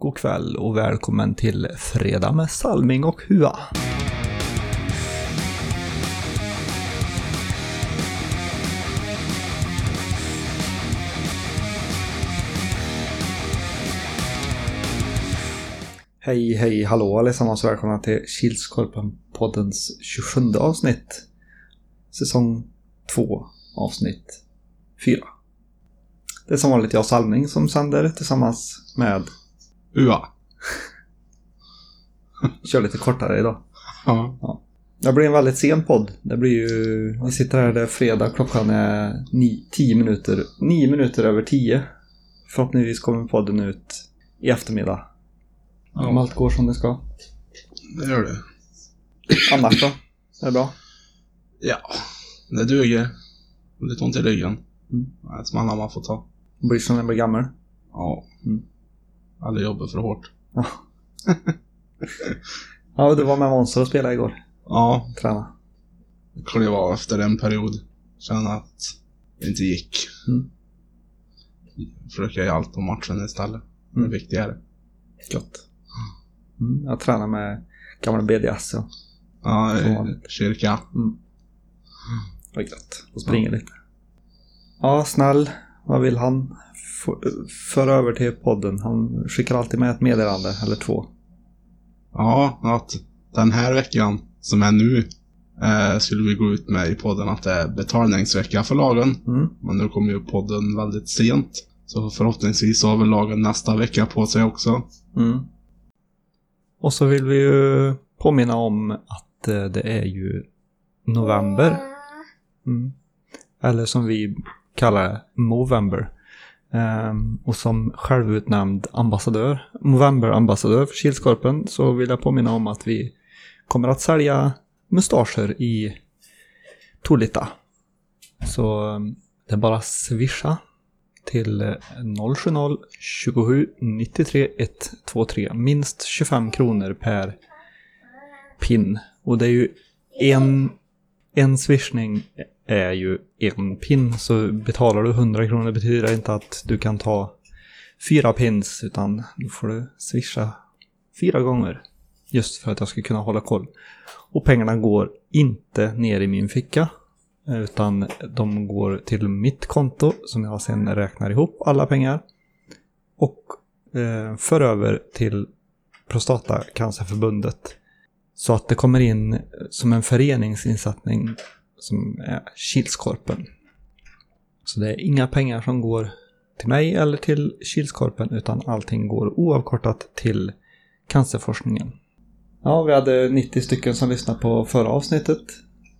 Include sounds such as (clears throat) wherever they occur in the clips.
God kväll och välkommen till Fredag med Salming och Hua. Hej, hej, hallå allesammans och välkomna till Kilskorpen-poddens 27 avsnitt. Säsong 2, avsnitt 4. Det är som vanligt jag Salming som sänder tillsammans med Ua. Kör lite kortare idag. Ja. Det blir en väldigt sen podd. Det blir ju... Vi sitter här, det är fredag, klockan är 10 minuter, 9 minuter över 10. Förhoppningsvis kommer podden ut i eftermiddag. Om ja. allt går som det ska. Det gör det. Annars då? Är det bra? Ja. Det duger. Lite ont i ryggen. Mm. Det är smällar man får ta. Blir som när man blir gammal. Ja. Mm. Aldrig jobbat för hårt. (laughs) Ja, du var med Monster och spelade igår. Ja. Träna. Det klev av efter en period. Kände att det inte gick. Mm. Försöka göra allt på matchen istället. Det Mm. är viktigare. Gott. Mm, jag tränar med gamla BDS. Ja. Ja, i kyrka. Mm. Vad gött. Och springer lite. Ja, snäll. Vad vill han föra över till podden? Han skickar alltid med ett meddelande, eller två. Ja, att den här veckan som är nu eh, skulle vi gå ut med i podden att det är betalningsvecka för lagen. Mm. Men nu kommer ju podden väldigt sent. Så förhoppningsvis har väl lagen nästa vecka på sig också. Mm. Och så vill vi ju påminna om att eh, det är ju november. Mm. Eller som vi kallar det, Movember. Ehm, och som självutnämnd ambassadör, Movember-ambassadör för Kilskorpen så vill jag påminna om att vi kommer att sälja mustascher i Tolita. Så ehm, det är bara att swisha till 070 27 93 123. Minst 25 kronor per pin. Och det är ju en, en swishning är ju en pin. Så betalar du 100 kronor betyder det inte att du kan ta fyra pins utan då får du swisha fyra gånger. Just för att jag ska kunna hålla koll. Och pengarna går inte ner i min ficka. Utan de går till mitt konto som jag sen räknar ihop alla pengar. Och eh, för över till Prostatacancerförbundet. Så att det kommer in som en föreningsinsättning som är Kilskorpen. Så det är inga pengar som går till mig eller till Kilskorpen utan allting går oavkortat till cancerforskningen. Ja, vi hade 90 stycken som lyssnade på förra avsnittet.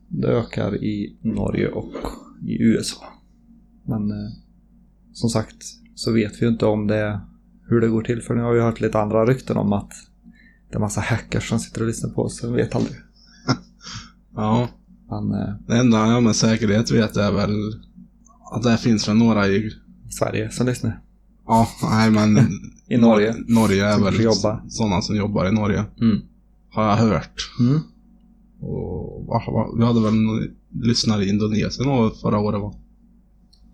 Det ökar i Norge och i USA. Men eh, som sagt så vet vi ju inte om det hur det går till för nu har vi hört lite andra rykten om att det är massa hackers som sitter och lyssnar på oss. Så vi vet aldrig. (laughs) Ja. Men eh, Det enda jag med säkerhet vet är väl att det finns väl några i... Sverige som lyssnar. Ja, nej men... (laughs) I Norge. Nor- Norge är Som väl jobba. sådana som jobbar i Norge. Mm. Har jag hört. Mm. Och vi hade väl lyssnare i Indonesien förra året va?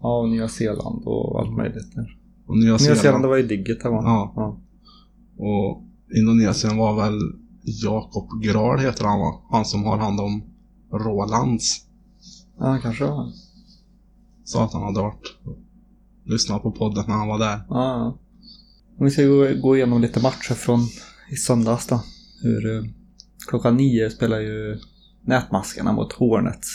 Ja, och Nya Zeeland och allt möjligt. Nya Och Nya Zeeland, Zeeland. det var ju digget här va? Ja. ja. Och Indonesien var väl Jakob Gral heter han va? Han som har hand om Rolands. Ja, kanske det var. Sa att han hade varit lyssnat på podden när han var där. Ja. Om vi ska gå, igenom lite matcher från i söndags då. Hur, eh, klockan nio spelar ju Nätmaskarna mot Hornets.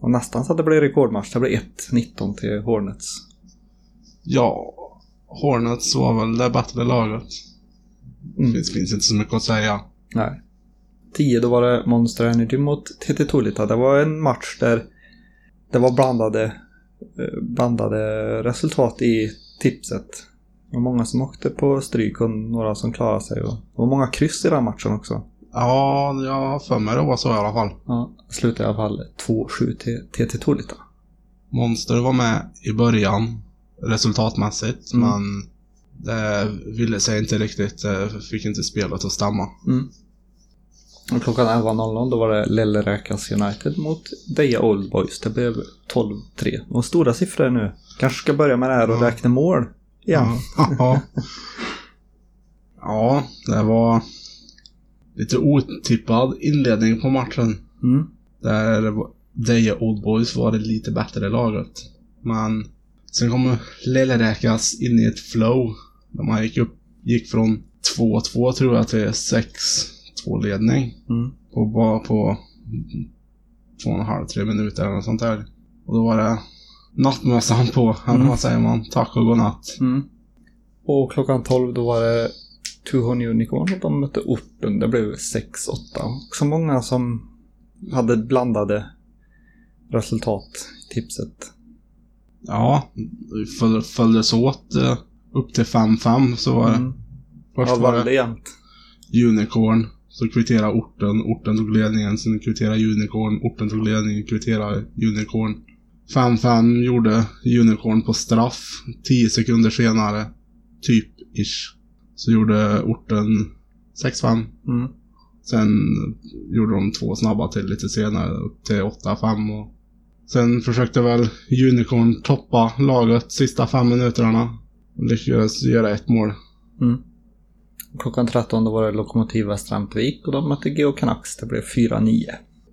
Och nästan så att det blev rekordmatch. Det blev 1-19 till Hornets. Ja, Hornets var väl det bättre laget. Mm. Finns, finns inte så mycket att säga. Nej. 10 då var det Monster Energy mot TT Tolita. Det var en match där det var blandade, eh, blandade resultat i tipset. Det var många som åkte på stryk och några som klarade sig. Och det var många kryss i den matchen också. Ja, jag har för mig det var så i alla fall. Ja, slutade i alla fall 2-7 till TT Tolita. Monster var med i början resultatmässigt, Mm. men det ville sig inte riktigt. Det fick inte spelet att stämma. Mm. Och klockan 11.00 då var det Lelleräkans United mot Deja Old Boys. Det blev 12-3. Och stora siffror nu. Kanske ska börja med det här och ja. räkna mål igen. Ja. (laughs) ja. det var lite otippad inledning på matchen. Mm. Där Deja Old Boys var det lite bättre laget. Men sen kom Lelleräkas in i ett flow. De man gick upp, gick från 2-2 tror jag till 6 2-ledning mm. på, bara på två och en halv, tre minuter eller något sånt där. Och då var det nattmössan på, eller (laughs) mm. vad säger man? Tack och godnatt. Mm. Och klockan 12 då var det Tuhon Unicorn och de mötte Open. Det blev 6-8. Så många som hade blandade resultat i tipset. Ja, föl följdes åt eh, upp till 5-5 så var det. Mm. Först ja, var det jämnt. Unicorn så kvitterade orten, orten tog ledningen, sen kvitterade Unicorn, orten tog ledningen, kvitterade Unicorn. 5-5 gjorde Unicorn på straff. 10 sekunder senare, typ ish, så gjorde orten 6-5. Mm. Sen gjorde de två snabba till lite senare, upp till 8-5 och Sen försökte väl Unicorn toppa laget sista fem minuterna. Och lyckades göra ett mål. Mm. Klockan 13 då var det Lokomotiv Västramtvik och de mötte Geo Canucks. Det blev 4-9.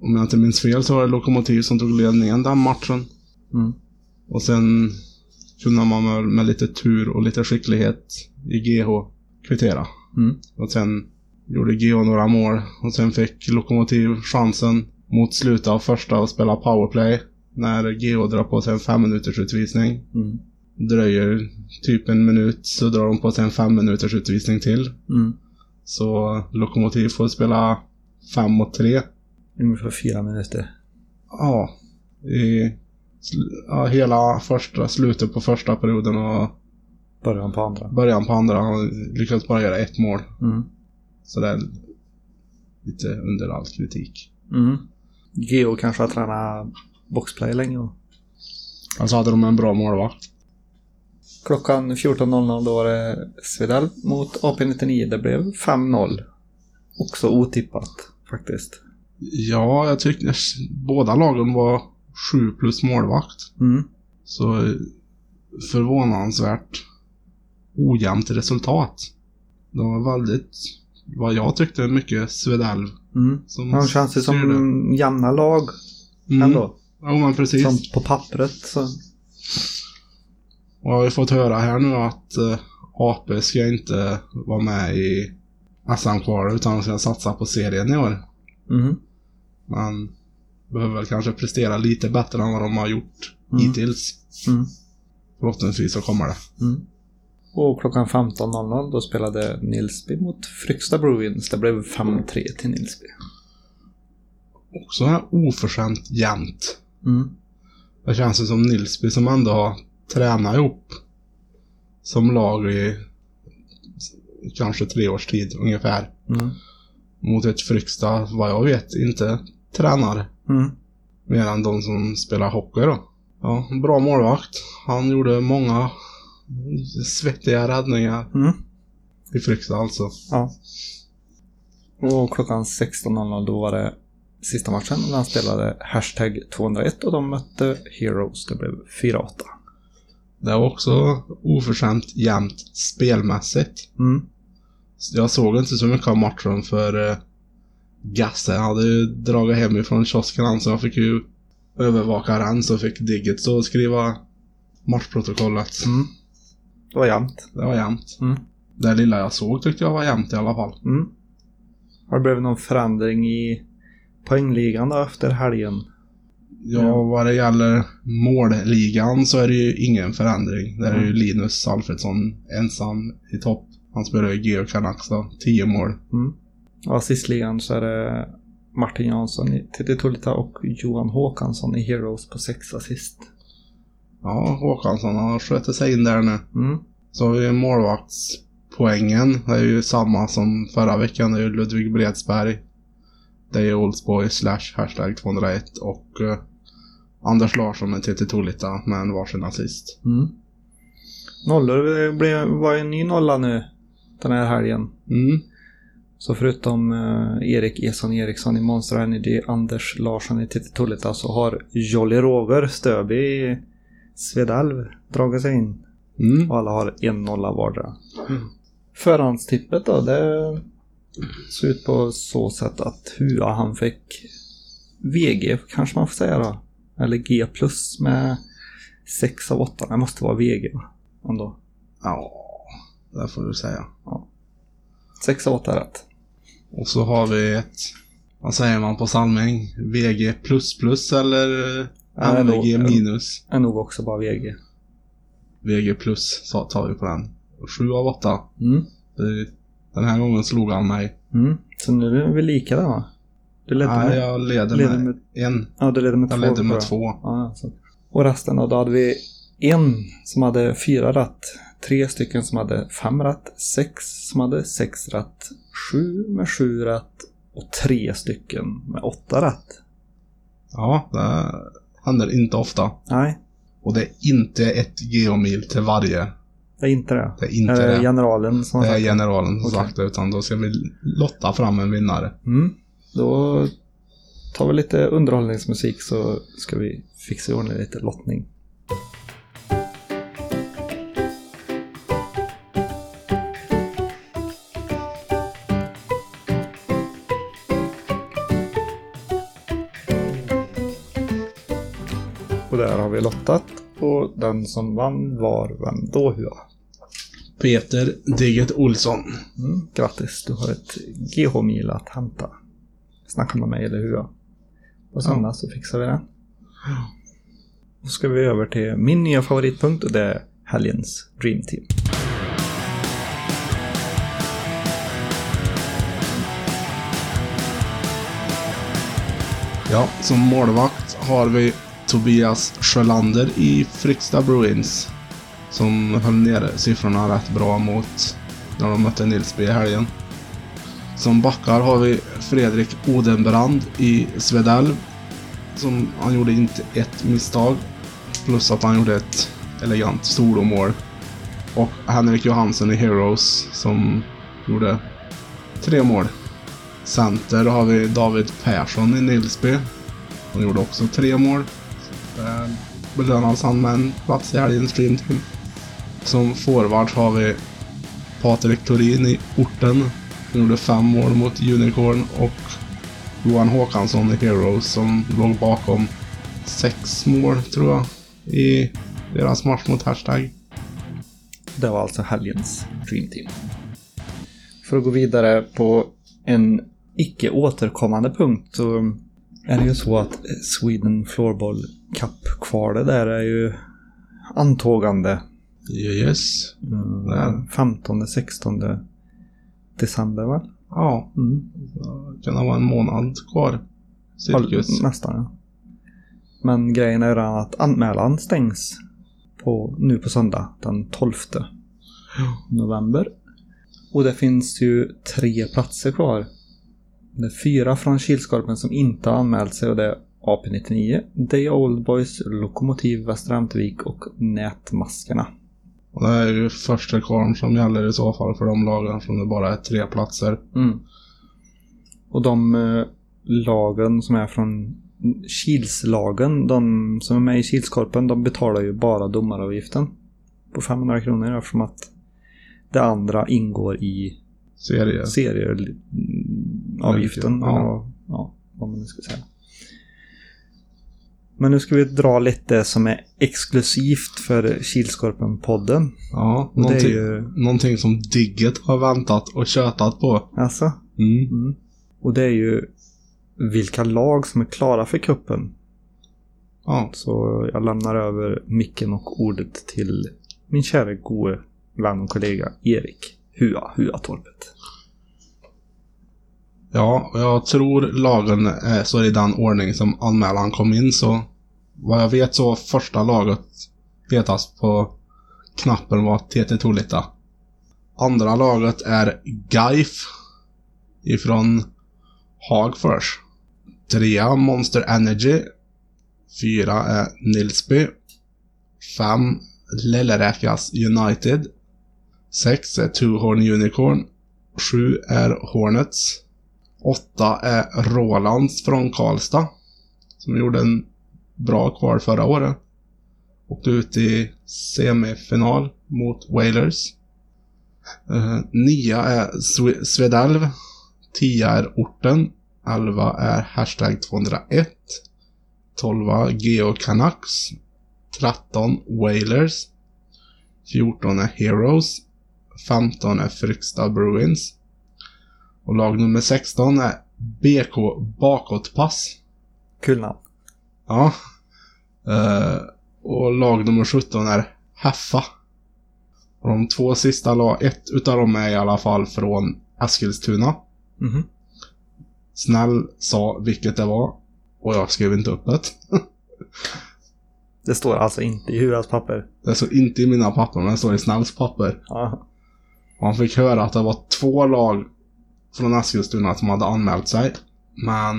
Om jag inte minns fel så var det Lokomotiv som tog ledningen den matchen. Mm. Och sen kunde man med, med lite tur och lite skicklighet i GH kvittera. Mm. Och sen gjorde GH några mål. Och sen fick Lokomotiv chansen mot slutet av första att spela powerplay. När GH drar på sig en fem minuters utvisning. Mm. Dröjer typ en minut så drar de på sig en fem minuters utvisning till. Mm. Så Lokomotiv får spela fem mot tre. Ungefär fyra minuter. Ja. I ja, hela första, slutet på första perioden och Början på andra. början på andra. Han lyckades bara göra ett mål. Mm. Så det är lite under all kritik. Mm. Geo kanske har tränat boxplay länge. Och... Alltså hade de en bra målvakt. Klockan 14.00 då var det Svedal mot AP-99. Det blev 5-0. Också otippat faktiskt. Ja, jag tyckte båda lagen var sju plus målvakt. Mm. Så eh, förvånansvärt ojämnt resultat. Det var väldigt, vad jag tyckte, mycket Svedalv Mm. som De känns ju som jämna lag Mm. ändå. Jo, men precis. Som på pappret så. Och jag har ju fått höra här nu att eh, AP ska inte vara med i SM-kvalet utan ska satsa på serien i år. Mm. Man behöver väl kanske prestera lite bättre än vad de har gjort Mm. hittills. Mm. Förhoppningsvis så kommer det. Mm. Och klockan 15.00 då spelade Nilsby mot Fryksta Bruins. Det blev 5-3 till Nilsby. Också här oförskämt jämnt. Mm. Det känns ju som Nilsby som ändå har tränat ihop som lag i kanske tre års tid ungefär. Mm. Mot ett Fryksta, vad jag vet, inte tränar. Mm. Mer än de som spelar hockey då. Ja, bra målvakt. Han gjorde många svettiga räddningar Mm. i Fryksta alltså. Ja. Och klockan 16.00 då var det sista matchen. Den spelade hashtag 201 och de mötte Heroes. Det blev 4-8. Det var också oförskämt jämnt spelmässigt. Mm. Jag såg inte så mycket av matchen för eh, Gasse hade ju dragit hem ifrån kiosken han, så jag fick ju övervaka den så fick Digget så skriva matchprotokollet. Mm. Det var jämnt. Det var jämnt. Mm. Det lilla jag såg tyckte jag var jämnt i alla fall. Mm. Har det blivit någon förändring i poängligan då efter helgen? Ja, vad det gäller målligan så är det ju ingen förändring. Där är ju Mm. Linus Alfredsson ensam i topp. Han spelar ju Geo Canucks då, 10 mål. Mm. Och assistligan så är det Martin Jansson i TT Tullita och Johan Håkansson i Heroes på sex assist. Ja, Håkansson har skjutit sig in där nu. Mm. Så har vi målvaktspoängen. Det är ju samma som förra veckan. Det är ju Ludvig Bredsberg. Det är Oldsboy slash hashtag 201 och eh, Anders Larsson med TT Tolita med en varsin assist. Mm. Nollor, det blev, var en ny nolla nu den här helgen. Mm. Så förutom eh, Erik Eson Eriksson i Monster Energy, Anders Larsson i TT Tullita så har Jolly Roger Stöby i Svedalv dragit sig in. Mm. Och alla har en nolla vardera. Förhandstippet då, det såg ut på så sätt att Hua han fick VG kanske man får säga då. Eller G plus med 6 av 8. Det måste vara VG va? Ändå. Ja, det får du säga. 6 av 8 är rätt. Och så har vi ett, vad säger man på Salming? VG eller Ja, det är nog- MVG minus? Är nog också bara VG. VG plus tar vi på den. 7 av 8. Mm. Det- Den här gången slog han mig. Mm. Så nu är vi lika där va? Du ledde Nej, med... jag leder, leder med, med- en. Ja, du ledde med Jag två. ledde med jag. två. Ja, så. Och resten då, då hade vi en som hade fyra rätt, tre stycken som hade fem rätt, sex som hade sex rätt, sju med sju rätt och tre stycken med åtta rätt. Ja, det händer inte ofta. Nej, Och det är inte ett geomil till varje. Det är inte det. Det är inte är det det. generalen som Det är generalen som Okej. sagt det, utan då ska vi lotta fram en vinnare. mm. Då tar vi lite underhållningsmusik så ska vi fixa i ordning lite lottning. Och där har vi lottat och den som vann var vem då Hua? Peter Digget Olsson. Mm, grattis, du har ett GH-mil att hämta. Snacka med mig eller Hua. På söndag så fixar vi det. Då ska vi över till min nya favoritpunkt och det är helgens Dream Team. Ja, som målvakt har vi Tobias Sjölander i Fricksta Bruins. Som höll nere siffrorna rätt bra mot när de mötte Nilsby i helgen. Som backar har vi Fredrik Odenbrand i Svedell. Som han gjorde inte ett misstag. Plus att han gjorde ett elegant solomål. Och Henrik Johansson i Heroes som gjorde tre mål. Center har vi David Persson i Nilsby. Han gjorde också tre mål. Eh, Där belönas han med en plats i helgens Dream Team. Som forward har vi Patrik Torin i Orten. Han gjorde fem mål mot Unicorn och Johan Håkansson i Heroes som låg bakom sex mål tror jag i deras match mot Hashtag. Det var alltså helgens Dream Team. För att gå vidare på en icke återkommande punkt så är det ju så att Sweden Floorball Cup-kvalet där är ju antågande. Yes. Mm, Ja. 15-16 december va? Ja, Mm. det kan vara en månad kvar. Cirkus. Nästan ja. Men grejen är den att anmälan stängs på, nu på söndag den 12 november. Och det finns ju tre platser kvar. Det är fyra från Kilskorpen som inte har anmält sig och det är AP99, Day Old Boys, Lokomotiv Västra Ämtervik och Nätmaskarna. Och det är ju första kvarn som gäller i så fall för de lagen som det bara är tre platser. Mm. Och de eh, lagen som är från Kilslagen, de som är med i Kilskorpen, de betalar ju bara domaravgiften på 500 kronor eftersom att det andra ingår i Serie. serieavgiften. Ja. eller ja, vad man nu ska säga. Men nu ska vi dra lite som är exklusivt för Kilskorpen-podden. Ja, någonting, ju... någonting som Digget har väntat och tjötat på. Alltså, Mm. Mm. Och det är ju vilka lag som är klara för kuppen. Ja, Så jag lämnar över micken och ordet till min kära gode vän och kollega Erik Hua Huatorpet ja, och jag tror lagen är så i den ordning som anmälan kom in så vad jag vet så första laget petas på knappen var TT Tolita. Andra laget är Gaif ifrån Hagfors. Trea Monster Energy. Fyra är Nilsby. Fem Lilleräkas United. Sex är Two Horn Unicorn. Sju är Hornets. Åtta är Rolands från Karlstad. Som gjorde en bra kval förra året. Åkte ut i semifinal mot Wailers. Eh, nia är Swe- Svedalv. Tia är orten. 11 är hashtag 201. 12 Geo Canucks. 13 Wailers. 14 är Heroes. 15 är Frykstad Bruins. Och lag nummer 16 är BK Bakåtpass. Kul namn. Ja. Eh, och lag nummer 17 är Haffa. Och de två sista lag, ett utav dem är i alla fall från Eskilstuna. Mhm. Snäll sa vilket det var. Och jag skrev inte upp det. (laughs) Det står alltså inte i Huas papper. Det står inte i mina papper, men det står i Snälls papper. Ja. Och han fick höra att det var två lag från Eskilstuna som hade anmält sig. Men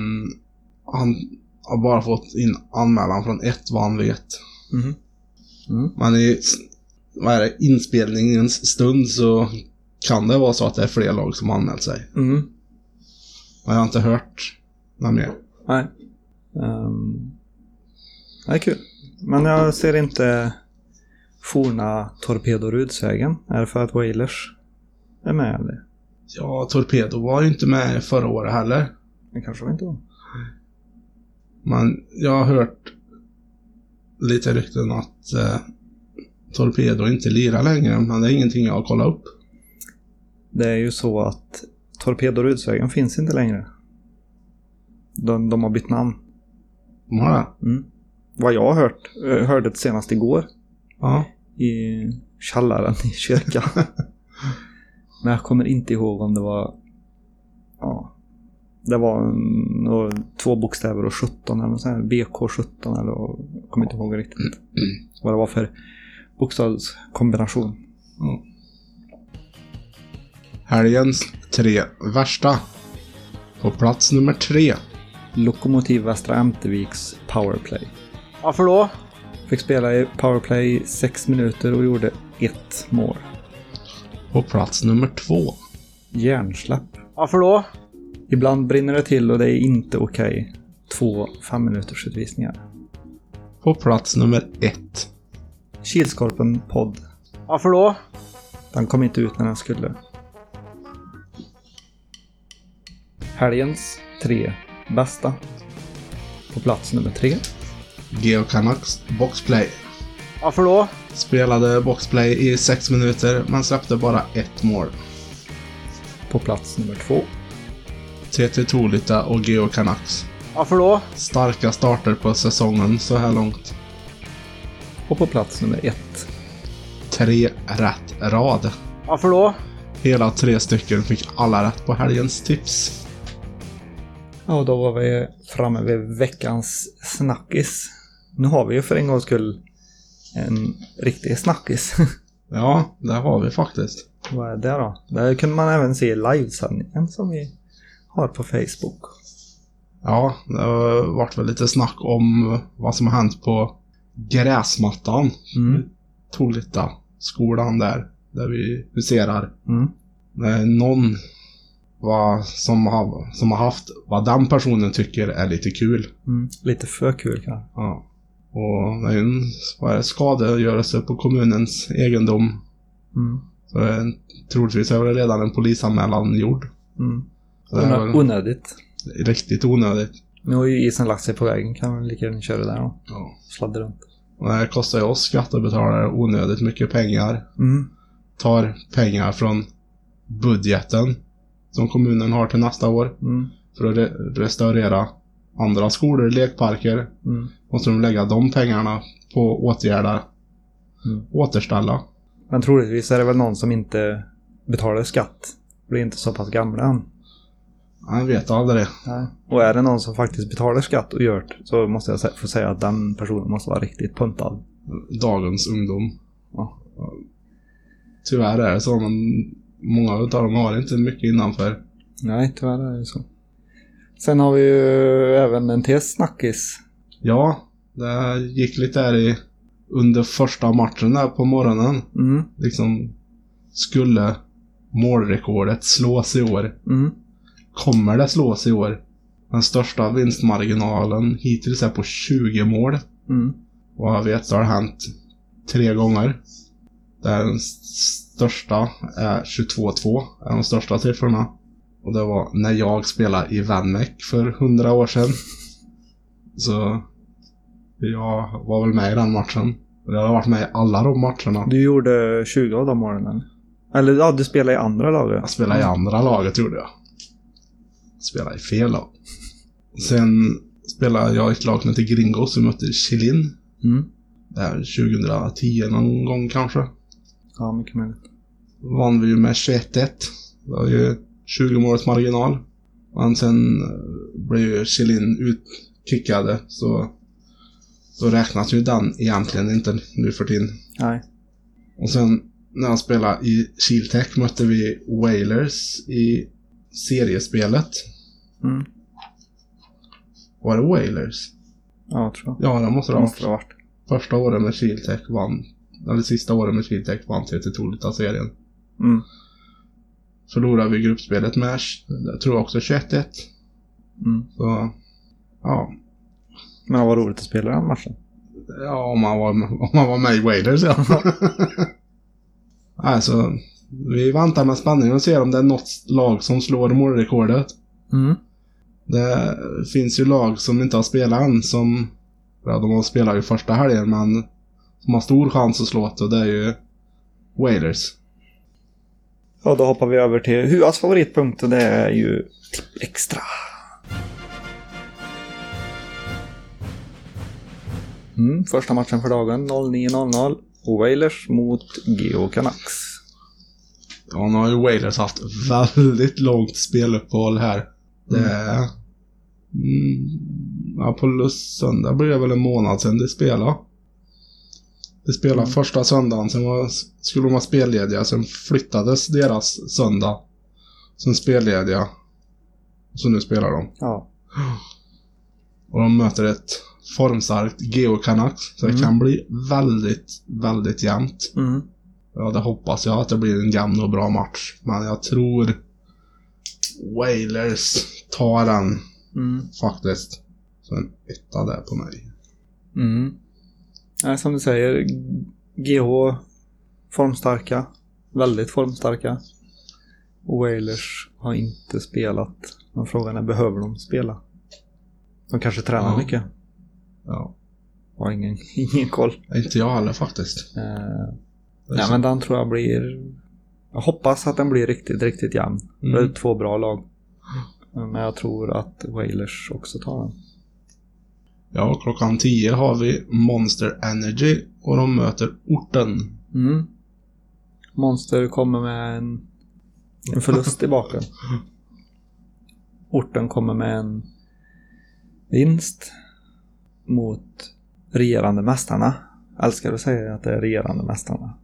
han har bara fått in anmälan från ett vad han vet. Mhm. Mm. Men i vad är det, inspelningens stund så kan det vara så att det är fler lag som har anmält sig. Mm. Men jag har inte hört något mer. Nej. Um, det är kul. Men jag ser inte forna Torpedo-Rudsvägen. Är det för att Wailers är med eller? Ja, Torpedo var ju inte med förra året heller. Det kanske de inte var. Men jag har hört lite rykten att eh, Torpedo inte lirar längre, men det är ingenting jag har kollat upp. Det är ju så att Torpedo-Rudsvägen finns inte längre. De, de har bytt namn. De har det? Mm. Vad jag har hört. Jag hörde det senast igår. Ja. I källaren i kyrkan. (laughs) Men jag kommer inte ihåg om det var... Ja. Det var en, två bokstäver och 17 eller något sånt här. BK17 eller jag kommer inte ihåg riktigt. (clears throat) Vad det var för bokstavskombination. Helgens tre värsta. På plats nummer tre. Lokomotiv Västra Ämterviks powerplay. Varför då? Fick spela i powerplay i sex minuter och gjorde ett mål. På plats nummer två. Hjärnsläpp. Varför då? Ibland brinner det till och det är inte okej. Två fem minuters utvisningar. På plats nummer ett. Kilskorpen podd. Varför då? Den kom inte ut när den skulle. Helgens tre bästa. På plats nummer tre. Geo Canucks Boxplay. Varför då? Spelade boxplay i sex minuter, men släppte bara ett mål. På plats nummer två. TT Tolita och Geo Canucks. Varför då? Starka starter på säsongen så här långt. Och på plats nummer ett. Tre rätt rad. Varför då? Hela tre stycken fick alla rätt på helgens tips. Ja, och då var vi framme vid veckans snackis. Nu har vi ju för en gångs skull en riktig snackis. (laughs) Ja, det har vi faktiskt. Vad är det då? Där kunde man även se livesändningen som vi har på Facebook. Ja, det har varit väl lite snack om vad som har hänt på gräsmattan. Mm. Tolita, skolan där, där vi huserar. Mm. Det är någon vad, som, har, som har haft vad den personen tycker är lite kul. Mm. Lite för kul kanske. Ja. Och det är en vad är det, skadegörelse på kommunens egendom. Mm. Så troligtvis är väl redan en polisanmälan gjord. Mm. Så det är Onö- väl onödigt. riktigt onödigt. Nu har ju isen lagt sig på vägen. Kan vi lika gärna köra där då. Ja. Sladda runt. Och det här kostar ju oss skattebetalare onödigt mycket pengar. Mm. Tar pengar från budgeten som kommunen har till nästa år Mm. för att re restaurera andra skolor, lekparker. Mm. Måste de lägga de pengarna på att åtgärda, Mm. återställa. Men troligtvis är det väl någon som inte betalar skatt. Blir inte så pass gamla än. Jag vet aldrig. Nej. Och är det någon som faktiskt betalar skatt och gör det så måste jag få säga att den personen måste vara riktigt puntad. Dagens ungdom. Ja. Tyvärr är det så, men många av dem har inte mycket innanför. Nej, tyvärr är det så. Sen har vi ju även en till snackis. Ja, det gick lite där i under första matchen där på morgonen. Mm. Liksom skulle målrekordet slås i år. Mm. Kommer det slås i år? Den största vinstmarginalen hittills är på 20 mål. Mm. Och jag vet så har det hänt tre gånger. Den största är 22-2, är de största siffrorna. Och det var när jag spelade i Vanmec för 100 år sedan. Så jag var väl med i den matchen. Och Jag har varit med i alla de matcherna. Du gjorde 20 av de åren eller? Eller ja, du spelade i andra laget. Jag spelade i andra laget gjorde jag. Spelade i fel lag. Sen spelade jag i ett lag som heter Gringos som mötte Chilin. Mm. Där 2010 någon gång kanske. Ja, mycket möjligt. Vann vi ju med 21-1. Det var ju 20 målets marginal. Men sen eh, blev ju Chilin utkickade så då räknas ju den egentligen inte nu för tiden. Nej. Och sen när jag spelade i Kiltech mötte vi Whalers i seriespelet. Mm. Var det Whalers? Ja, jag tror jag. Ja, det måste det måste ha varit. Första året med Kiltech vann, eller sista året med Kiltech vann TT2 serien. Mm. Förlorade vi gruppspelet med, jag tror också 21-1. Mm. Så, ja. Men det var roligt att spela den matchen. Ja, om man var, om man var med i Whalers ja. (laughs) alltså, vi väntar med spänning och ser om det är något lag som slår målrekordet. Mm. Det finns ju lag som inte har spelat än som... Ja, de har spelat ju första helgen men som har stor chans att slå det och det är ju Wailers. Ja, då hoppar vi över till Huas favoritpunkt och det är ju tipp extra. Mm, första matchen för dagen 09.00. Wailers mot Geo Canucks. Ja, nu har ju Wailers haft väldigt långt speluppehåll här. Det är... Mm, ja, på söndag blir det väl en månad sedan de spelade. De spelade första söndagen, sen var, skulle de vara spellediga, sen flyttades deras söndag. Sen spellediga. Så nu spelar de. Ja. Och de möter ett formstarkt Geo Canucks. Så det Mm. kan bli väldigt, väldigt jämnt. Mm. Ja, det hoppas jag att det blir en jämn och bra match. Men jag tror Wailers tar den Mm. faktiskt. Så en etta där på mig. Mm. Nej, som du säger, GH formstarka. Väldigt formstarka. Och Wailers har inte spelat. Men frågan är, behöver de spela? De kanske tränar Ja. mycket. Ja. Har ingen, (laughs) ingen koll. Inte jag heller faktiskt. Eh, är nej, så- men den tror jag blir... Jag hoppas att den blir riktigt, riktigt jämn. Mm. Det är två bra lag. Men jag tror att Wailers också tar den. Ja, klockan 10 har vi Monster Energy och de möter orten. Mm. Monster kommer med en, en förlust i baken. Orten kommer med en vinst mot regerande mästarna. Älskar att säga att det är regerande mästarna.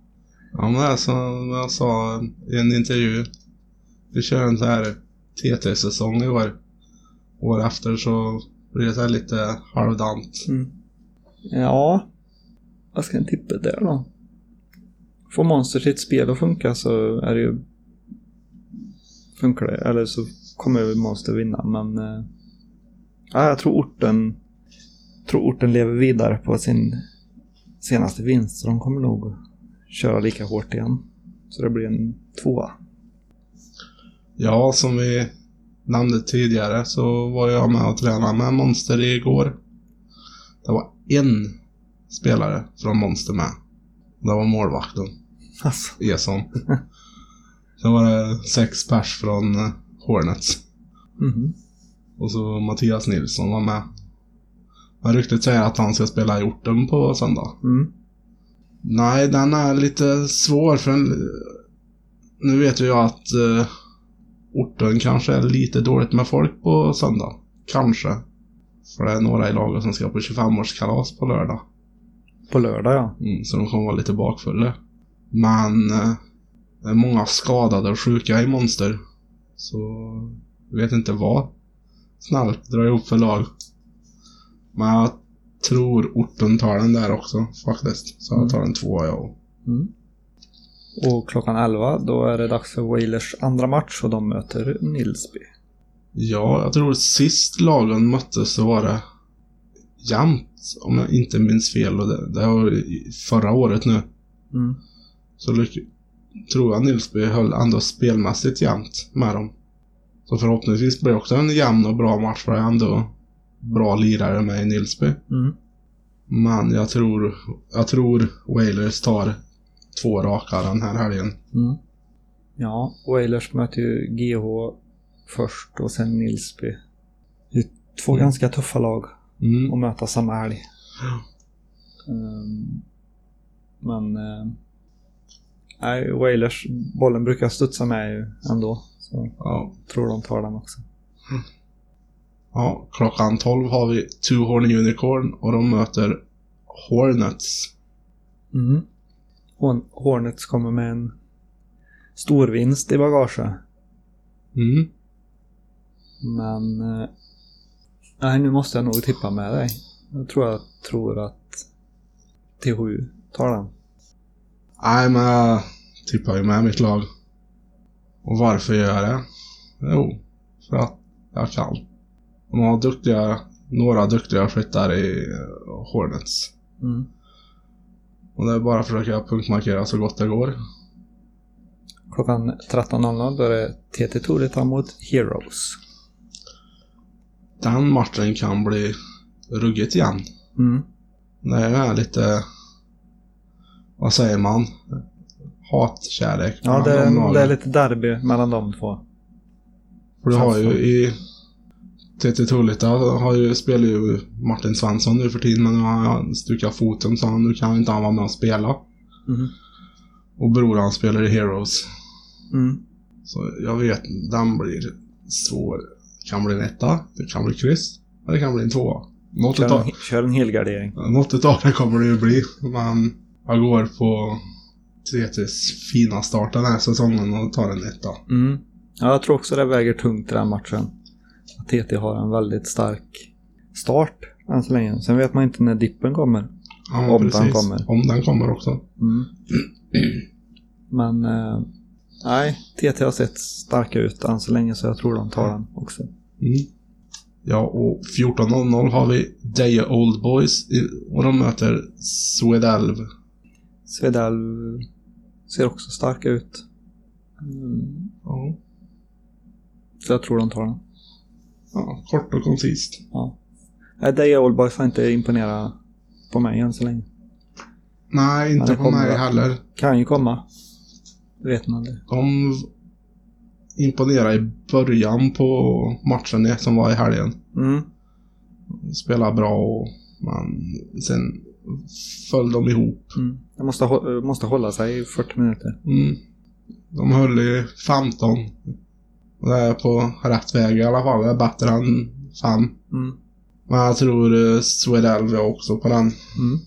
Ja, men det är som jag sa i en intervju. Vi kör en så här TT-säsong i år. År efter så det så här lite halvdant. Mm. Ja, vad ska en tippa där då? Får Monster sitt spel att funka så är det ju... Funkar det, eller så kommer ju Monster vinna, men... eh, Ja, jag tror orten... tror orten lever vidare på sin senaste vinst, så de kommer nog köra lika hårt igen. Så det blir en tvåa. Ja, som vi nämnde tidigare så var jag med och tränade med Monster igår. Det var en spelare från Monster med. Det var målvakten, Alltså. Eson. Sen var det sex pers från eh, Hornets. Mhm. Och så Mattias Nilsson var med. Men ryktet säger att han ska spela i orten på söndag. Mm. Nej, den är lite svår för en, Nu vet ju jag att eh, orten kanske är lite dåligt med folk på söndag. Kanske. För det är några i laget som ska på 25-årskalas på lördag. På lördag ja. Mm, så de kommer vara lite bakfulla. Men eh, det är många skadade och sjuka i Monster. Så jag vet inte vad snällt drar ihop för lag. Men jag tror orten tar den där också faktiskt. Så jag tar en tvåa jag. Mm. Och klockan 11 då är det dags för Wailers andra match och de möter Nilsby. Ja, jag tror sist lagen möttes så var det jämnt. Om jag inte minns fel. Och det, det var förra året nu. Mm. så tror jag Nilsby höll ändå spelmässigt jämnt med dem. Så förhoppningsvis blir det också en jämn och bra match för det är ändå bra lirare med i Nilsby. Mm. Men jag tror, jag tror Wailers tar två raka den här helgen. Mm. Ja, Wailers möter ju GH först och sen Nilsby. Det är två Mm. ganska tuffa lag Mm. att möta samma helg. Ehm, men... Uh, nej, Wailers, bollen brukar studsa med ju ändå. Så Ja. jag tror de tar den också. ja, klockan 12 har vi Two Horn Unicorn och de möter Hornets. Mm. Horn- Hornets kommer med en stor vinst i bagaget. Mm. Men... eh, nej, nu måste jag nog tippa med dig. Jag tror jag tror att T7 tar den. Nej, men jag tippar ju med mitt lag. Och varför gör jag det? Jo, för att jag kan. De har duktiga, några duktiga skyttar i eh, Hornets. Mm. Och det är bara att försöka punktmarkera så gott det går. Klockan 13.00 då är det TT Torita mot Heroes. Den matchen kan bli ruggigt jämn. Mm. Det är lite... Vad säger man? Hatkärlek. Ja, det, det är lite derby mellan de två. För du har ju i TT Tullita har ju, spelar ju Martin Svensson nu för tiden men nu har han stukat foten så han, nu kan inte han vara med och spela. Mm. Och bror han spelar i Heroes. Mm. Så jag vet, den blir svår. Kan bli en etta, det kan bli kryss, eller det kan bli en tvåa. Något Kör, utav, en, kör en helgardering. något utav det kommer det ju bli. Men jag går på TTs fina start den här säsongen och tar en etta. Mm. Ja, jag tror också det väger tungt den matchen. TT har en väldigt stark start än så länge. Sen vet man inte när dippen kommer. Ja, Om den kommer. Om den kommer också. Mm. Men eh, nej, TT har sett starka ut än så länge så jag tror de tar den också. Mm. Ja, och 14.00 har vi Deje Old Boys och de möter Swedelv. Svedal ser också starka ut. Mm. Ja. Så jag tror de tar den. Ja, kort och koncist. Ja. Deja Old Boys har inte imponerat på mig än så länge. Nej, inte det på kommer mig heller. Kan ju komma. Det vet man aldrig. De imponerade i början på matchen som var i helgen. Mm. Spelade bra och men sen föll de ihop. Mm. Jag måste, måste hålla sig i 40 minuter. Mm. De höll i 15. Det är på rätt väg i alla fall. Det är bättre än 5. Mm. Men jag tror eh, Swedelv är också på den. Mm.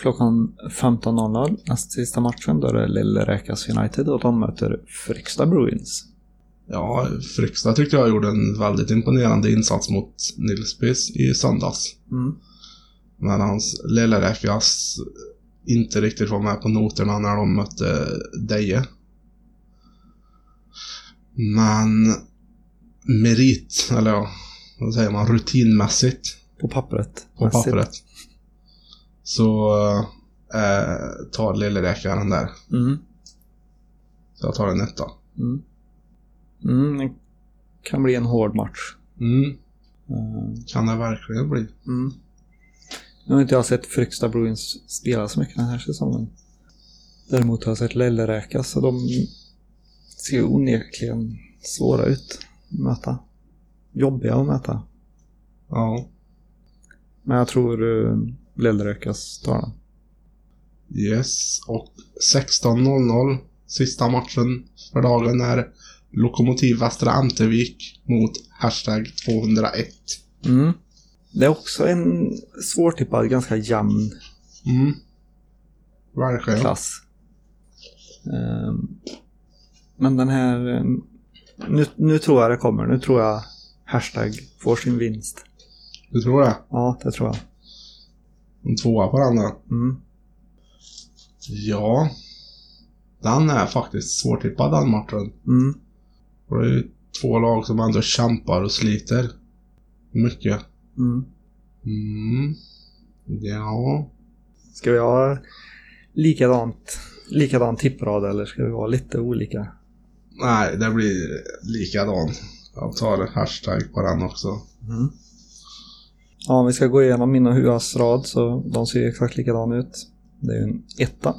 Klockan 15.00, näst sista matchen, då är det Lille Räkas United och de möter Fryksta Bruins. Ja, Frykstad tyckte jag gjorde en väldigt imponerande insats mot Nilsbys i söndags. Mm. När hans Lilleräkas inte riktigt var med på noterna när de mötte Deje. Men merit, eller ja, vad säger man, rutinmässigt På pappret. på Mässigt. pappret. Så eh, tar Lilleräka den där. Mm. Så jag tar en etta. Mm. Mm. Det kan bli en hård match. Mm, Eh, kan det verkligen bli. Mm. Nu har inte jag sett Fryksta Bruins spela så mycket den här säsongen. Däremot har jag sett Lelleräkas och de ser onekligen svåra ut att möta. Jobbiga att möta. Ja. Men jag tror uh, Lelleräkas tar den. Yes, och 16.00 sista matchen för dagen är Lokomotiv Västra Ämtervik mot hashtag 201. Mm. Det är också en svårtippad, ganska jämn Mm. Verkligen. klass. Ehm, men den här... Nu, nu tror jag det kommer. Nu tror jag hashtag får sin vinst. Du tror det? Ja, det tror jag. En tvåa på den då? Mm. Ja. Den är faktiskt svårtippad den matchen. Mm. Och det är ju två lag som ändå kämpar och sliter. Mycket. Mm. Mm. Ja. Ska vi ha likadant, likadan tipprad eller ska vi vara lite olika? Nej, det blir likadan. Jag tar hashtag på den också. Mm. Ja, om vi ska gå igenom min och Huas rad så de ser ju exakt likadana ut. Det är en etta,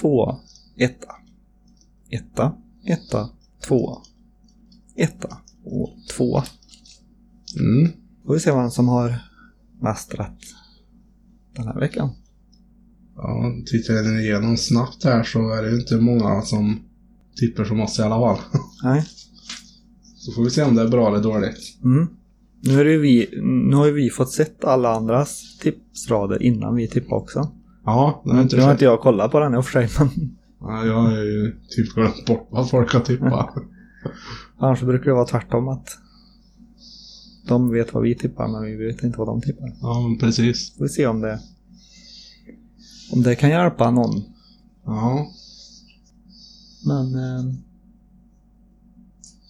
tvåa, etta, etta, etta, tvåa, etta och tvåa. Mm. Får vi se vem som har mest rätt den här veckan. Ja, tittar jag igenom snabbt här så är det inte många som tippar som oss i alla fall. Nej. Så får vi se om det är bra eller dåligt. Mm. Nu, är vi, nu har ju vi fått sett alla andras tipsrader innan vi tippade också. Ja, det har inte nu har inte jag kollat på den i och för sig, men Ja, jag har ju typ glömt bort vad folk har tippat. annars brukar det vara tvärtom att de vet vad vi tippar, men vi vet inte vad de tippar. Ja, precis. Får vi se om det, om det kan hjälpa någon. Ja, Men eh,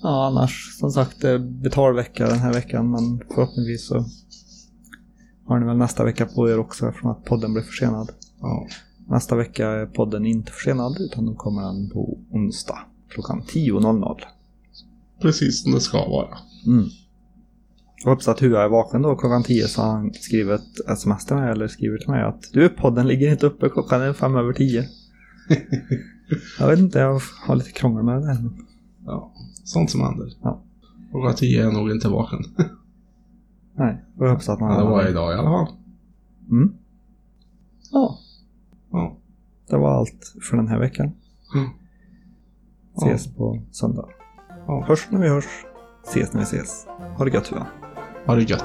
ja, annars som sagt det är betalvecka den här veckan men förhoppningsvis så har ni väl nästa vecka på er också eftersom att podden blir försenad. ja. Nästa vecka är podden inte försenad utan då kommer den på onsdag klockan 10.00. Precis som det ska vara. Mm. Jag hoppas att Hua är vaken då klockan 10 så han skrivit ett sms till mig eller skriver till mig att du podden ligger inte uppe klockan är fem över 10. (laughs) jag vet inte, jag har lite krångel med det där. Ja, sånt som händer. Ja. Klockan tio är nog inte vaken. Nej, jag hoppas att man Ja, det var idag i alla fall. Mm. Ja, Ja. det var allt för den här veckan. Mm. Ses på söndag. Ja. Hörs när vi hörs. Ses när vi ses. Ha det gött Hua. Ha det gött.